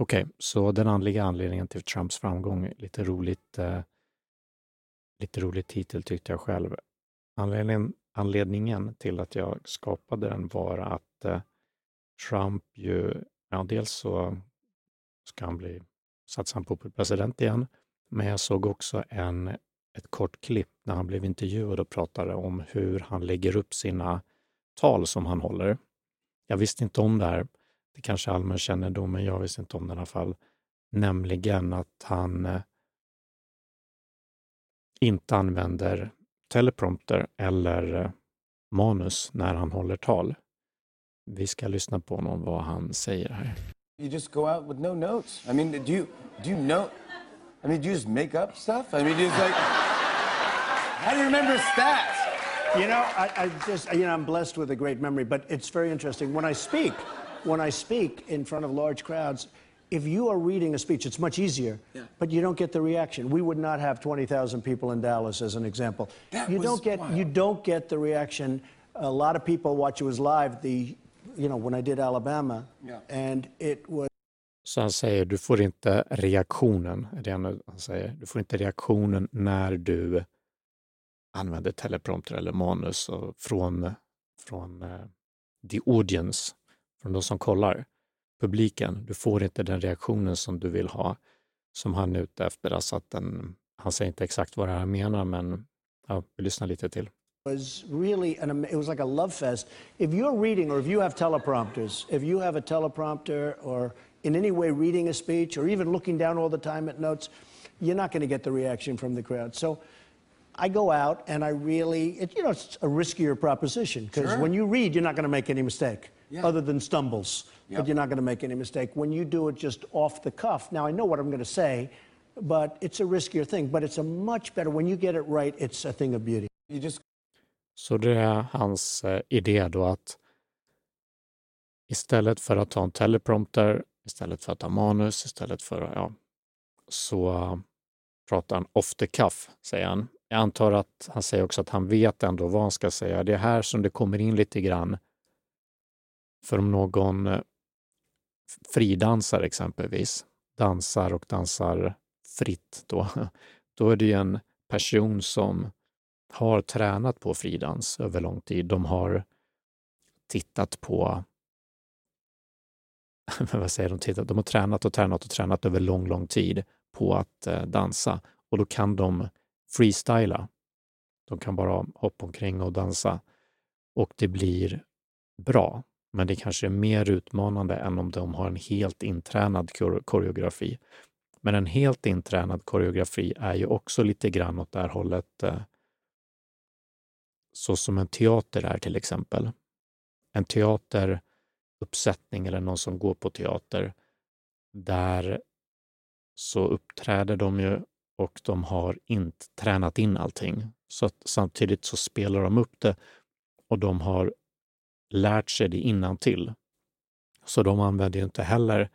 Okej, så den andliga anledningen till Trumps framgång, lite roligt, eh, lite rolig titel tyckte jag själv. Anledningen, anledningen till att jag skapade den var att eh, Trump ju, ja dels så ska han bli, satsar han på president igen, men jag såg också en, ett kort klipp när han blev intervjuad och pratade om hur han lägger upp sina tal som han håller. Jag visste inte om det här, det kanske är allmän kännedom, men jag visste inte om det i alla fall. Nämligen att han eh, inte använder teleprompter eller eh, manus när han håller tal. Vi ska lyssna på honom vad han säger här. You just go out with no notes. I mean, do you do you know? I mean, do you just make up stuff? I mean, just like how do you remember stats? You know, I, I just, you know, I'm blessed with a great memory, but it's very interesting. When I speak, when I speak in front of large crowds, if you are reading a speech, it's much easier, Yeah. but you don't get the reaction. We would not have 20,000 people in Dallas, as an example. That you was don't get, you don't get the reaction. A lot of people watch it was live. The, you know, when I did Alabama, Yeah. and it was. Så han säger, du får inte reaktionen, är det han han säger. Du får inte reaktionen när du använder teleprompter eller manus och från, från eh, the audience, från de som kollar, publiken. Du får inte den reaktionen som du vill ha, som han är ute efter. Alltså att den, han säger inte exakt vad det här menar, men ja, vi lyssnar lite till. was really an am- it was like a love fest. If you're reading or if you have teleprompters, if you have a teleprompter or in any way reading a speech or even looking down all the time at notes, you're not going to get the reaction from the crowd. So I go out and I really, it, you know, it's a riskier proposition because Sure. when you read, you're not going to make any mistake Yeah. other than stumbles, Yep. but you're not going to make any mistake. When you do it just off the cuff, now I know what I'm going to say, but it's a riskier thing, but it's a much better, when you get it right, it's a thing of beauty. You just Så det är hans eh, idé då att istället för att ta en teleprompter, istället för att ta manus, istället för, ja, så pratar han off the cuff, säger han. Jag antar att han säger också att han vet ändå vad han ska säga. Det är här som det kommer in lite grann. För om någon eh, fridansar exempelvis, dansar och dansar fritt då, då är det ju en person som har tränat på fridans över lång tid. De har tittat på, vad säger de, tittat? de har tränat och tränat och tränat över lång, lång tid på att eh, dansa och då kan de freestyla. De kan bara hoppa omkring och dansa och det blir bra. Men det kanske är mer utmanande än om de har en helt intränad koreografi. Men en helt intränad koreografi är ju också lite grann åt det här hållet eh, så som en teater är till exempel. En teateruppsättning eller någon som går på teater, där så uppträder de ju och de har inte tränat in allting. Så att samtidigt så spelar de upp det och de har lärt sig det innantill. Så de använder ju inte heller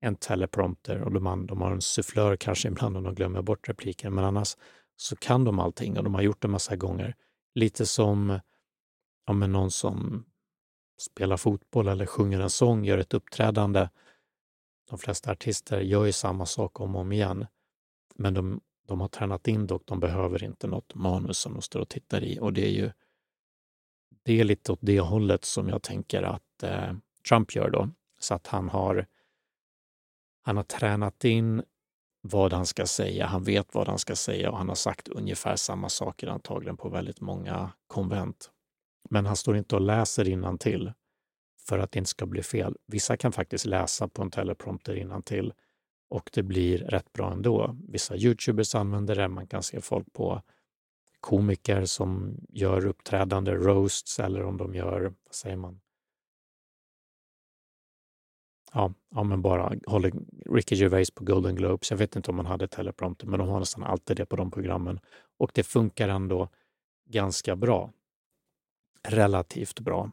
en teleprompter och de, de har en sufflör kanske ibland om de glömmer bort repliken, men annars så kan de allting och de har gjort det massa gånger. Lite som ja, men någon som spelar fotboll eller sjunger en sång, gör ett uppträdande. De flesta artister gör ju samma sak om och om igen, men de, de har tränat in det och de behöver inte något manus som de står och tittar i. Och det är ju det är lite åt det hållet som jag tänker att eh, Trump gör då. Så att han har, han har tränat in vad han ska säga, han vet vad han ska säga och han har sagt ungefär samma saker antagligen på väldigt många konvent. Men han står inte och läser till för att det inte ska bli fel. Vissa kan faktiskt läsa på en teleprompter till och det blir rätt bra ändå. Vissa Youtubers använder det, man kan se folk på komiker som gör uppträdande roasts eller om de gör, vad säger man, ja, ja men bara håller Ricky Gervais på Golden Globes. Jag vet inte om man hade teleprompter, men de har nästan alltid det på de programmen. Och det funkar ändå ganska bra. Relativt bra.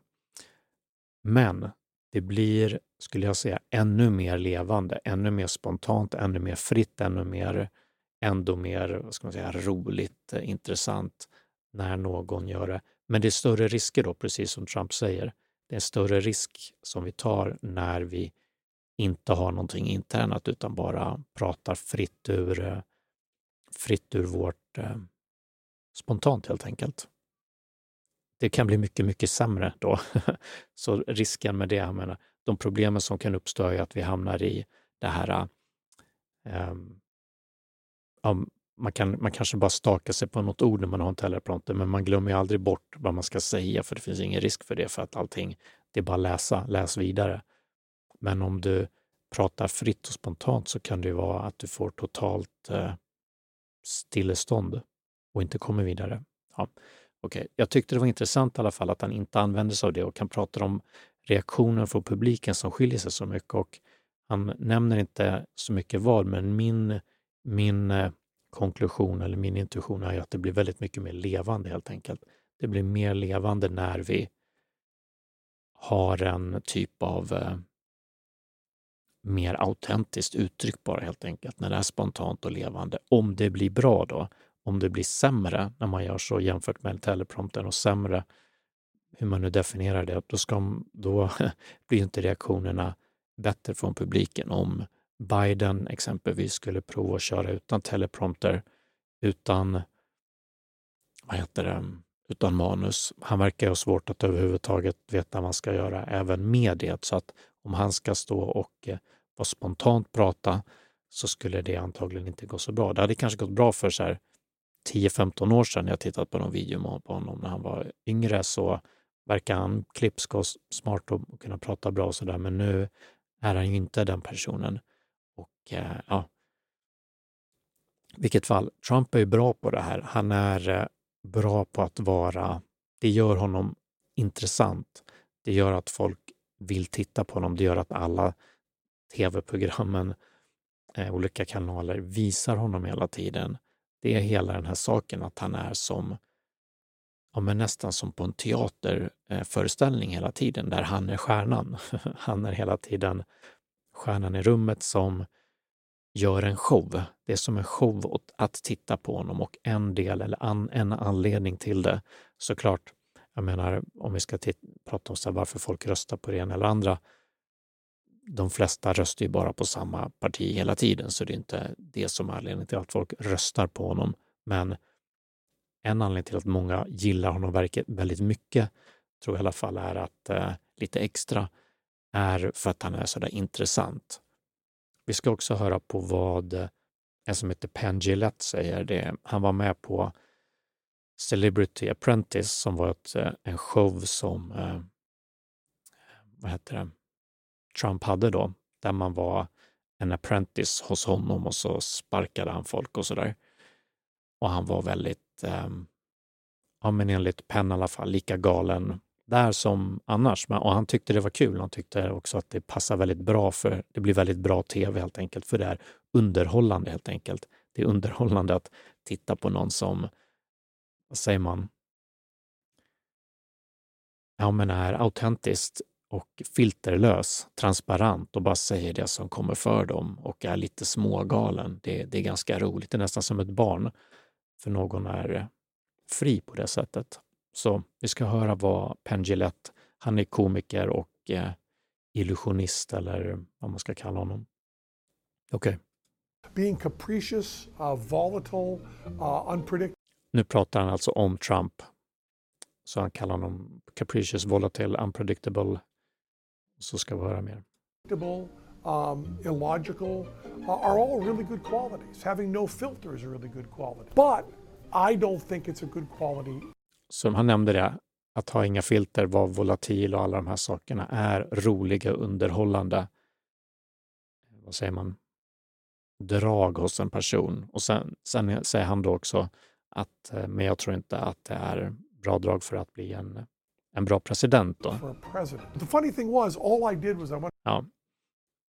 Men det blir, skulle jag säga, ännu mer levande, ännu mer spontant, ännu mer fritt, ännu mer, ändå mer, vad ska man säga, roligt, eh, intressant när någon gör det. Men det är större risker då, precis som Trump säger. Det är en större risk som vi tar när vi inte har någonting internt utan bara pratar fritt ur, eh, fritt ur vårt eh, spontant helt enkelt. Det kan bli mycket, mycket sämre då. Så risken med det, jag menar, de problemen som kan uppstå är att vi hamnar i det här eh, ehm, ja, man, kan, man kanske bara stakar sig på något ord när man har en teleprompter, men man glömmer ju aldrig bort vad man ska säga, för det finns ingen risk för det, för att allting, det är bara läsa, läs vidare. Men om du pratar fritt och spontant så kan det ju vara att du får totalt eh, stillestånd och inte kommer vidare. Ja, okay. Jag tyckte det var intressant i alla fall att han inte använder sig av det och kan prata om reaktioner från publiken som skiljer sig så mycket. Och han nämner inte så mycket vad, men min, min eh, konklusion eller min intuition är att det blir väldigt mycket mer levande helt enkelt. Det blir mer levande när vi har en typ av eh, mer autentiskt uttryck bara helt enkelt, när det är spontant och levande. Om det blir bra då, om det blir sämre när man gör så jämfört med teleprompten och sämre, hur man nu definierar det, då, ska, då blir inte reaktionerna bättre från publiken. Om Biden exempelvis skulle prova att köra utan teleprompter, utan, vad heter det, utan manus. Han verkar ha svårt att överhuvudtaget veta vad man ska göra även med det. Så att om han ska stå och eh, vara spontant prata så skulle det antagligen inte gå så bra. Det hade kanske gått bra för så 10-15 år sedan när jag tittat på någon video på honom när han var yngre så verkar han klipsk och smart och kunna prata bra och sådär. Men nu är han ju inte den personen. Och eh, ja, vilket fall, Trump är ju bra på det här. Han är eh, bra på att vara, det gör honom intressant. Det gör att folk vill titta på honom. Det gör att alla tv-programmen, eh, olika kanaler visar honom hela tiden. Det är hela den här saken att han är som, ja men nästan som på en teaterföreställning eh, hela tiden, där han är stjärnan. han är hela tiden stjärnan i rummet som gör en show. Det är som en show att titta på honom och en del eller an, en anledning till det såklart, jag menar om vi ska prata om så varför folk röstar på det ena eller andra. De flesta röstar ju bara på samma parti hela tiden, så det är inte det som är anledningen till att folk röstar på honom. Men en anledning till att många gillar honom väldigt mycket, tror jag i alla fall, är att eh, lite extra, är för att han är sådär intressant. Vi ska också höra på vad en som heter Penn Gillette säger. Det, han var med på Celebrity Apprentice som var ett, eh, en show som eh, vad heter det? Trump hade då, där man var en apprentice hos honom och så sparkade han folk och sådär. Och han var väldigt, eh, ja men enligt Penn i alla fall, lika galen där som annars. Och han tyckte det var kul. Han tyckte också att det passar väldigt bra för, det blir väldigt bra tv helt enkelt, för det är underhållande helt enkelt. Det är underhållande att titta på någon som, vad säger man, ja men är autentiskt och filterlös, transparent och bara säger det som kommer för dem och är lite smågalen. Det, det är ganska roligt. Det är nästan som ett barn, för någon är fri på det sättet. Så vi ska höra vad Penn Gillette, han är komiker och eh, illusionist eller vad man ska kalla honom. Okej. Okay. Being capricious, uh, volatile, uh, unpredictable. Nu pratar han alltså om Trump. Så han kallar honom capricious, volatile, unpredictable. Så ska vi höra mer. Um, illogical uh, are all really good qualities. Having no filter is a really good quality. But I don't think it's a good quality som han nämnde det, att ha inga filter, vara volatil och alla de här sakerna är roliga, underhållande, vad säger man, drag hos en person. Och sen, sen säger han då också att, eh, men jag tror inte att det är bra drag för att bli en, en bra president. Då. Ja,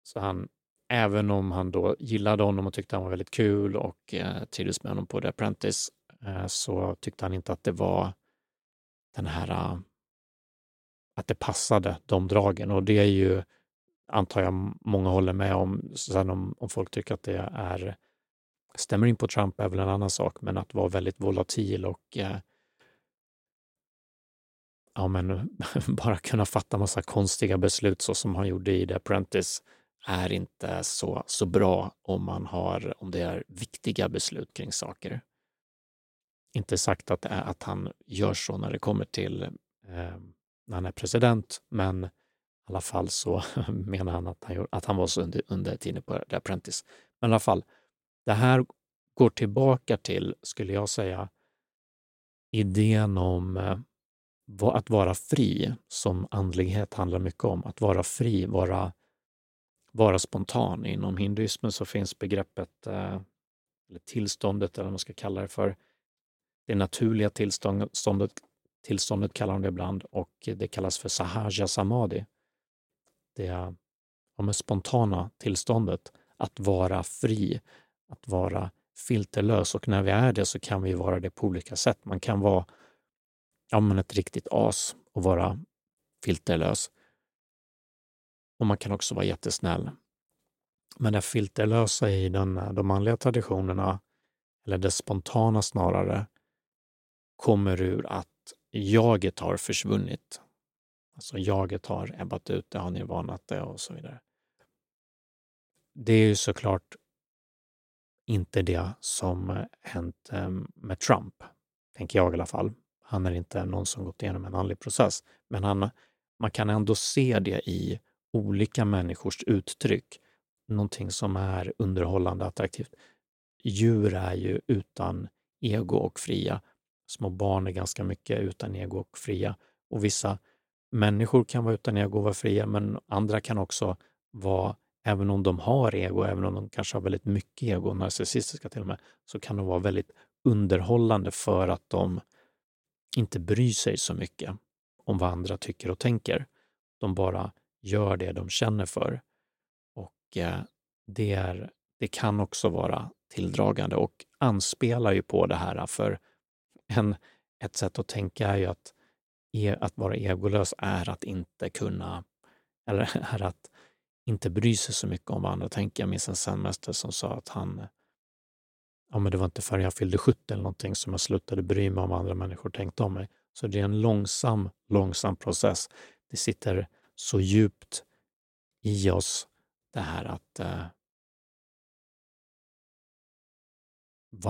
så han, även om han då gillade honom och tyckte han var väldigt kul och eh, trivdes med honom på The Apprentice, eh, så tyckte han inte att det var den här äh, att det passade de dragen och det är ju, antar jag, många håller med om. Sen om, om folk tycker att det är stämmer in på Trump är väl en annan sak, men att vara väldigt volatil och eh, ja, men bara kunna fatta massa konstiga beslut så som han gjorde i The Apprentice. är inte så, så bra om, man har, om det är viktiga beslut kring saker. Inte sagt att, eh, att han gör så när det kommer till eh, när han är president, men i alla fall så menar han att han, att han var så under, under tiden på The Apprentice. Men i alla fall, det här går tillbaka till, skulle jag säga, idén om eh, att vara fri, som andlighet handlar mycket om. Att vara fri, vara, vara spontan. Inom hinduismen så finns begreppet, eh, eller tillståndet, eller vad man ska kalla det för, det naturliga tillståndet, tillståndet kallar de det ibland och det kallas för sahaja samadhi. Det ja, spontana tillståndet, att vara fri, att vara filterlös och när vi är det så kan vi vara det på olika sätt. Man kan vara ja, men ett riktigt as och vara filterlös. Och man kan också vara jättesnäll. Men det filterlösa i den, de manliga traditionerna, eller det spontana snarare, kommer ur att jaget har försvunnit. Alltså jaget har ebbat ut, det har nirvanat det och så vidare. Det är ju såklart inte det som hänt ehm, med Trump, tänker jag i alla fall. Han är inte någon som gått igenom en andlig process, men han, man kan ändå se det i olika människors uttryck. Någonting som är underhållande attraktivt. Djur är ju utan ego och fria. Små barn är ganska mycket utan ego och fria. Och vissa människor kan vara utan ego och vara fria, men andra kan också vara, även om de har ego, även om de kanske har väldigt mycket ego, narcissistiska till och med, så kan de vara väldigt underhållande för att de inte bryr sig så mycket om vad andra tycker och tänker. De bara gör det de känner för. Och eh, det, är, det kan också vara tilldragande och anspelar ju på det här, för en, ett sätt att tänka är ju att, e, att vara egolös är att inte kunna, eller är att inte bry sig så mycket om vad andra tänker. Jag minns en zenmästare som sa att han ja, men det var inte förrän jag fyllde 70 eller någonting som jag slutade bry mig om vad andra människor tänkte om mig. Så det är en långsam, långsam process. Det sitter så djupt i oss det här att, eh,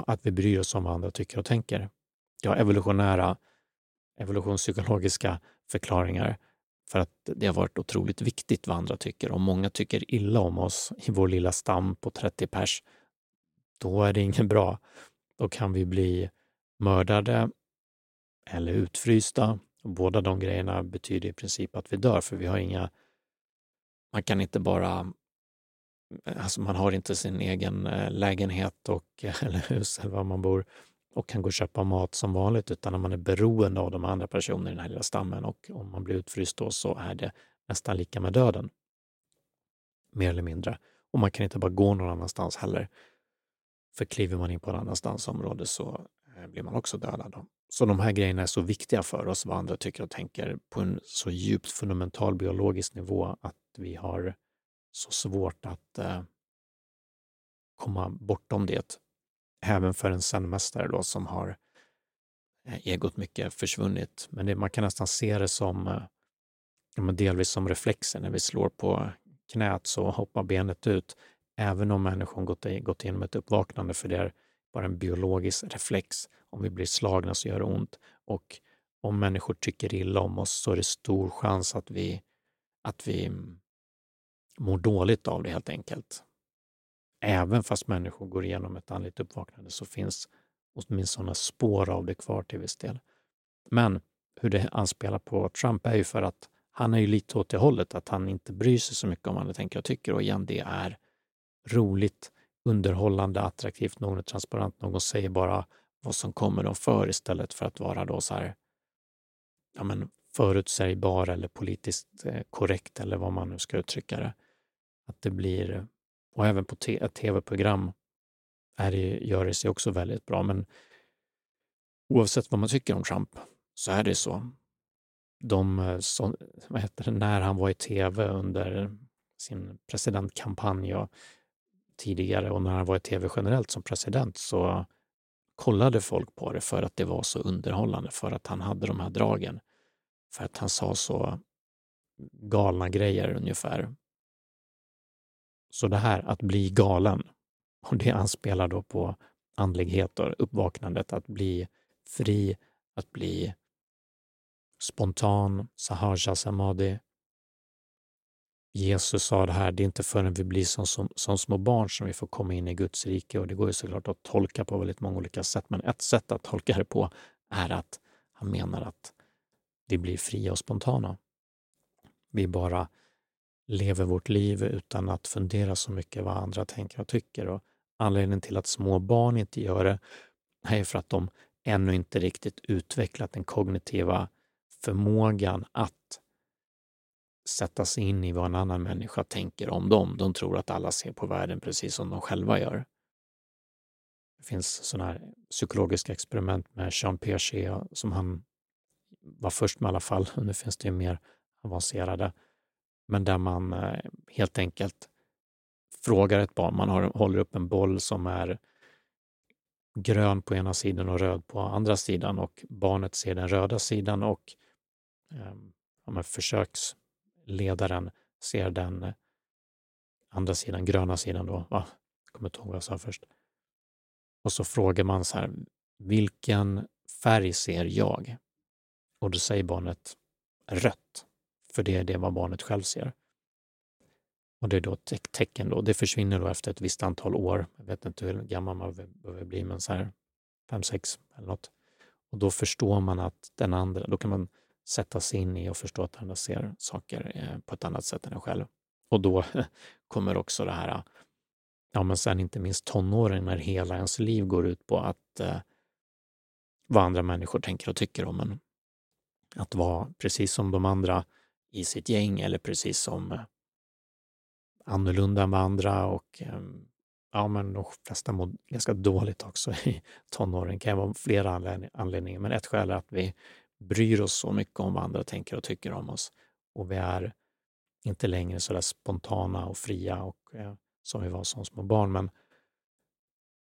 att vi bryr oss om vad andra tycker och tänker. Jag har evolutionära, evolutionspsykologiska förklaringar för att det har varit otroligt viktigt vad andra tycker. Om många tycker illa om oss i vår lilla stam på 30 pers då är det inget bra. Då kan vi bli mördade eller utfrysta. Båda de grejerna betyder i princip att vi dör, för vi har inga... Man kan inte bara... Alltså man har inte sin egen eh, lägenhet och, eller hus eller var man bor och kan gå och köpa mat som vanligt, utan när man är beroende av de andra personerna i den här lilla stammen och om man blir utfryst då så är det nästan lika med döden. Mer eller mindre. Och man kan inte bara gå någon annanstans heller. För kliver man in på en annanstans område så eh, blir man också dödad. Så de här grejerna är så viktiga för oss, vad andra tycker och tänker, på en så djupt fundamental biologisk nivå att vi har så svårt att eh, komma bortom det. Även för en zenmästare då som har eh, egot mycket försvunnit. Men det, man kan nästan se det som eh, delvis som reflexer. När vi slår på knät så hoppar benet ut även om människan gått, gått igenom ett uppvaknande, för det är bara en biologisk reflex. Om vi blir slagna så gör det ont. Och om människor tycker illa om oss så är det stor chans att vi, att vi mm, mår dåligt av det helt enkelt. Även fast människor går igenom ett andligt uppvaknande så finns åtminstone spår av det kvar till viss del. Men hur det anspelar på Trump är ju för att han är ju lite åt det hållet, att han inte bryr sig så mycket om vad andra tänker och tycker. Och igen, det är roligt, underhållande, attraktivt, någon är transparent, någon säger bara vad som kommer dem för istället för att vara då så här, ja men förutsägbar eller politiskt eh, korrekt eller vad man nu ska uttrycka det. Att det blir, och även på ett tv-program är det, gör det sig också väldigt bra, men oavsett vad man tycker om Trump så är det så. De, eh, så, vad heter det, när han var i tv under sin presidentkampanj och tidigare och när han var i tv generellt som president så kollade folk på det för att det var så underhållande, för att han hade de här dragen. För att han sa så galna grejer ungefär. Så det här att bli galen, och det anspelar då på andlighet och uppvaknandet, att bli fri, att bli spontan, sahaja samadhi. Jesus sa det här, det är inte förrän vi blir som, som, som, små barn som vi får komma in i Guds rike och det går ju såklart att tolka på väldigt många olika sätt, men ett sätt att tolka det på är att han menar att vi blir fria och spontana. Vi bara lever vårt liv utan att fundera så mycket vad andra tänker och tycker. Och anledningen till att små barn inte gör det är för att de ännu inte riktigt utvecklat den kognitiva förmågan att sätta sig in i vad en annan människa tänker om dem. De tror att alla ser på världen precis som de själva gör. Det finns sådana här psykologiska experiment med Jean Piaget som han var först med i alla fall. Nu finns det ju mer avancerade. Men där man eh, helt enkelt frågar ett barn, man har, håller upp en boll som är grön på ena sidan och röd på andra sidan och barnet ser den röda sidan och eh, försöksledaren ser den eh, andra sidan, gröna sidan då. Va? Jag kommer inte ihåg vad jag sa först. Och så frågar man så här, vilken färg ser jag? Och då säger barnet rött, för det är det vad barnet själv ser. Och det är då ett tecken då. Det försvinner då efter ett visst antal år. Jag vet inte hur gammal man behöver bli, men så här fem, sex eller något. Och då förstår man att den andra, då kan man sätta sig in i och förstå att den andra ser saker eh, på ett annat sätt än en själv. Och då kommer också det här, ja men sen inte minst tonåren när hela ens liv går ut på att eh, vad andra människor tänker och tycker om en. Att vara precis som de andra i sitt gäng eller precis som eh, annorlunda med andra och ehm, ja, men de flesta mår ganska dåligt också i tonåren. Det kan vara flera anledningar, men ett skäl är att vi bryr oss så mycket om vad andra tänker och tycker om oss och vi är inte längre så där spontana och fria och eh, som vi var som små barn. Men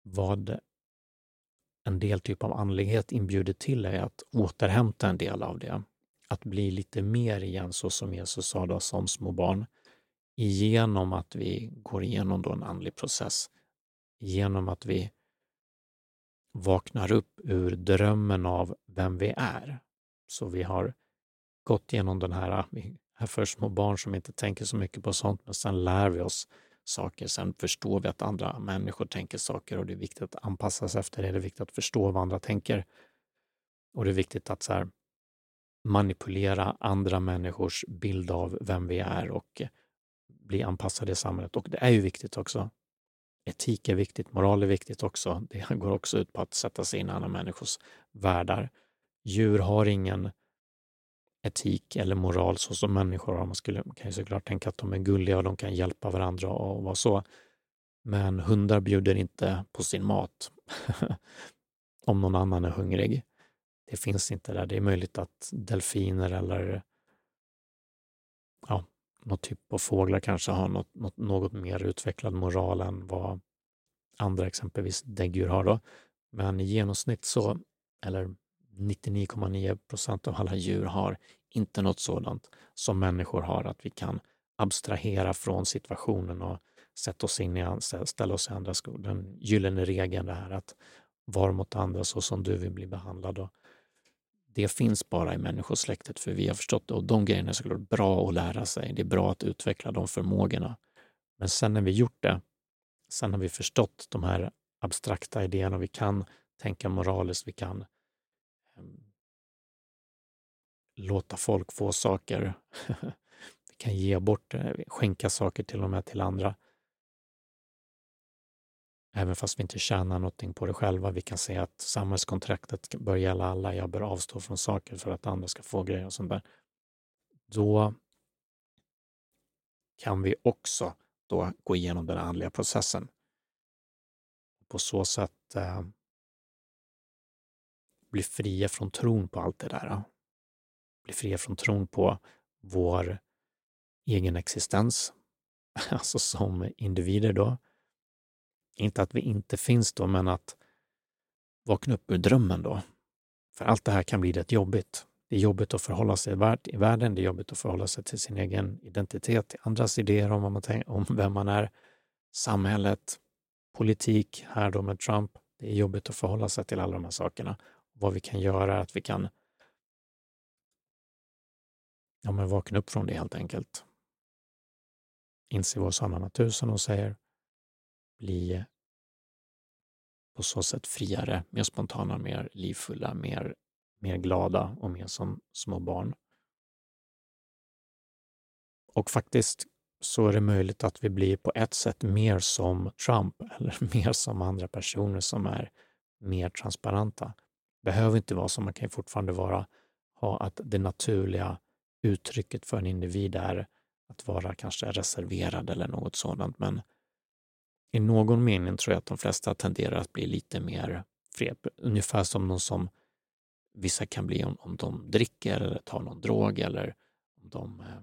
vad en del typ av andlighet inbjuder till är att återhämta en del av det. Att bli lite mer igen så som Jesus sa då som små barn genom att vi går igenom då en andlig process, genom att vi vaknar upp ur drömmen av vem vi är. Så vi har gått igenom den här, ah, vi är för små barn som inte tänker så mycket på sånt, men sen lär vi oss saker. Sen förstår vi att andra människor tänker saker och det är viktigt att anpassa sig efter det. Det är viktigt att förstå vad andra tänker. Och det är viktigt att så här, manipulera andra människors bild av vem vi är och bli anpassade i samhället. Och det är ju viktigt också. Etik är viktigt, moral är viktigt också. Det går också ut på att sätta sig in i andra människors världar. Djur har ingen etik eller moral så som människor har. Man skulle, kan ju såklart tänka att de är gulliga och de kan hjälpa varandra och vara så. Men hundar bjuder inte på sin mat om någon annan är hungrig. Det finns inte där. Det är möjligt att delfiner eller ja, någon typ av fåglar kanske har något, något, något mer utvecklad moral än vad andra, exempelvis däggdjur, har. Då. Men i genomsnitt så, eller 99,9 procent av alla djur har inte något sådant som människor har, att vi kan abstrahera från situationen och sätta oss in i, ställa oss i andra skor. Den gyllene regeln, det här att vara mot andra så som du vill bli behandlad. Och det finns bara i människosläktet för vi har förstått det och de grejerna är såklart bra att lära sig. Det är bra att utveckla de förmågorna. Men sen när vi gjort det, sen har vi förstått de här abstrakta idéerna vi kan tänka moraliskt, vi kan um, låta folk få saker. vi kan ge bort, eh, skänka saker till och med till andra. Även fast vi inte tjänar någonting på det själva. Vi kan säga att samhällskontraktet bör gälla alla. Jag bör avstå från saker för att andra ska få grejer och sånt där. Då kan vi också då gå igenom den andliga processen. På så sätt eh, bli fria från tron på allt det där. Bli fria från tron på vår egen existens, alltså som individer då, inte att vi inte finns då, men att vakna upp ur drömmen då. För allt det här kan bli rätt jobbigt. Det är jobbigt att förhålla sig i världen, det är jobbigt att förhålla sig till sin egen identitet, till andras idéer om, vad man tänker, om vem man är. samhället, politik här då med Trump. Det är jobbigt att förhålla sig till alla de här sakerna. Vad vi kan göra är att vi kan ja, men vakna upp från det helt enkelt. Inse vår sanna natur som de säger. Bli på så sätt friare, mer spontana, mer livfulla, mer, mer glada och mer som små barn. Och faktiskt så är det möjligt att vi blir på ett sätt mer som Trump eller mer som andra personer som är mer transparenta. Behöver inte vara så, man kan ju fortfarande vara, ha att det naturliga uttrycket för en individ är att vara kanske reserverad eller något sådant, men i någon mening tror jag att de flesta tenderar att bli lite mer fred, ungefär som de som vissa kan bli om, om de dricker eller tar någon drog eller om de eh,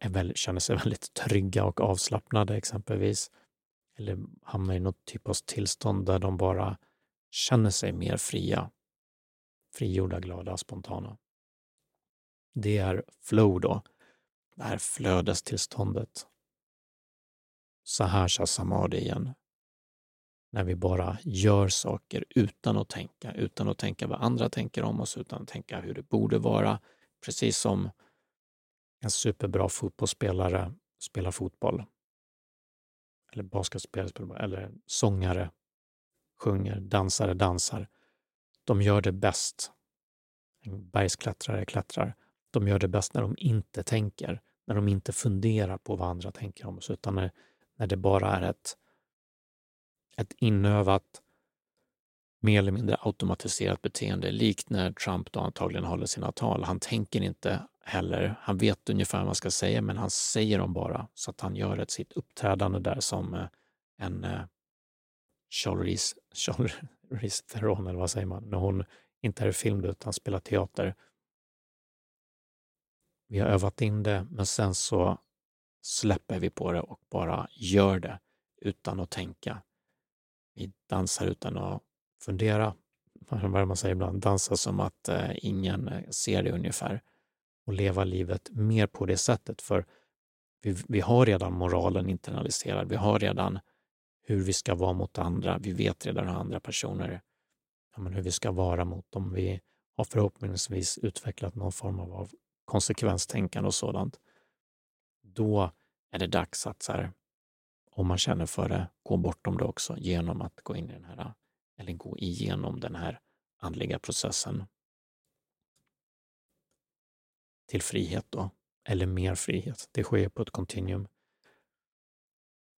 är väl, känner sig väldigt trygga och avslappnade exempelvis. Eller hamnar i något typ av tillstånd där de bara känner sig mer fria. Frigjorda, glada, spontana. Det är flow då, det här flödestillståndet. Så här sa Samadhi igen. När vi bara gör saker utan att tänka, utan att tänka vad andra tänker om oss, utan att tänka hur det borde vara. Precis som en superbra fotbollsspelare spelar fotboll. Eller basketspelare, eller sångare sjunger, dansare dansar. De gör det bäst. En bergsklättrare klättrar. De gör det bäst när de inte tänker, när de inte funderar på vad andra tänker om oss, utan när, när det bara är ett, ett inövat, mer eller mindre automatiserat beteende, likt när Trump då antagligen håller sina tal. Han tänker inte heller. Han vet ungefär vad han ska säga, men han säger dem bara så att han gör ett sitt uppträdande där som eh, en eh, Charlize, Charlize Theron, eller vad säger man, när hon inte är i film utan spelar teater. Vi har övat in det, men sen så släpper vi på det och bara gör det utan att tänka. Vi dansar utan att fundera, vad man säger ibland, dansa som att eh, ingen eh, ser det ungefär och leva livet mer på det sättet. För vi, vi har redan moralen internaliserad. Vi har redan hur vi ska vara mot andra. Vi vet redan hur andra personer, ja, men hur vi ska vara mot dem. Vi har förhoppningsvis utvecklat någon form av konsekvenstänkande och sådant. Då är det dags att, så här, om man känner för det, gå bortom det också genom att gå in i den här, eller gå igenom den här andliga processen till frihet då, eller mer frihet. Det sker på ett kontinuum.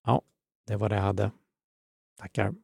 Ja, det var det jag hade. Tackar.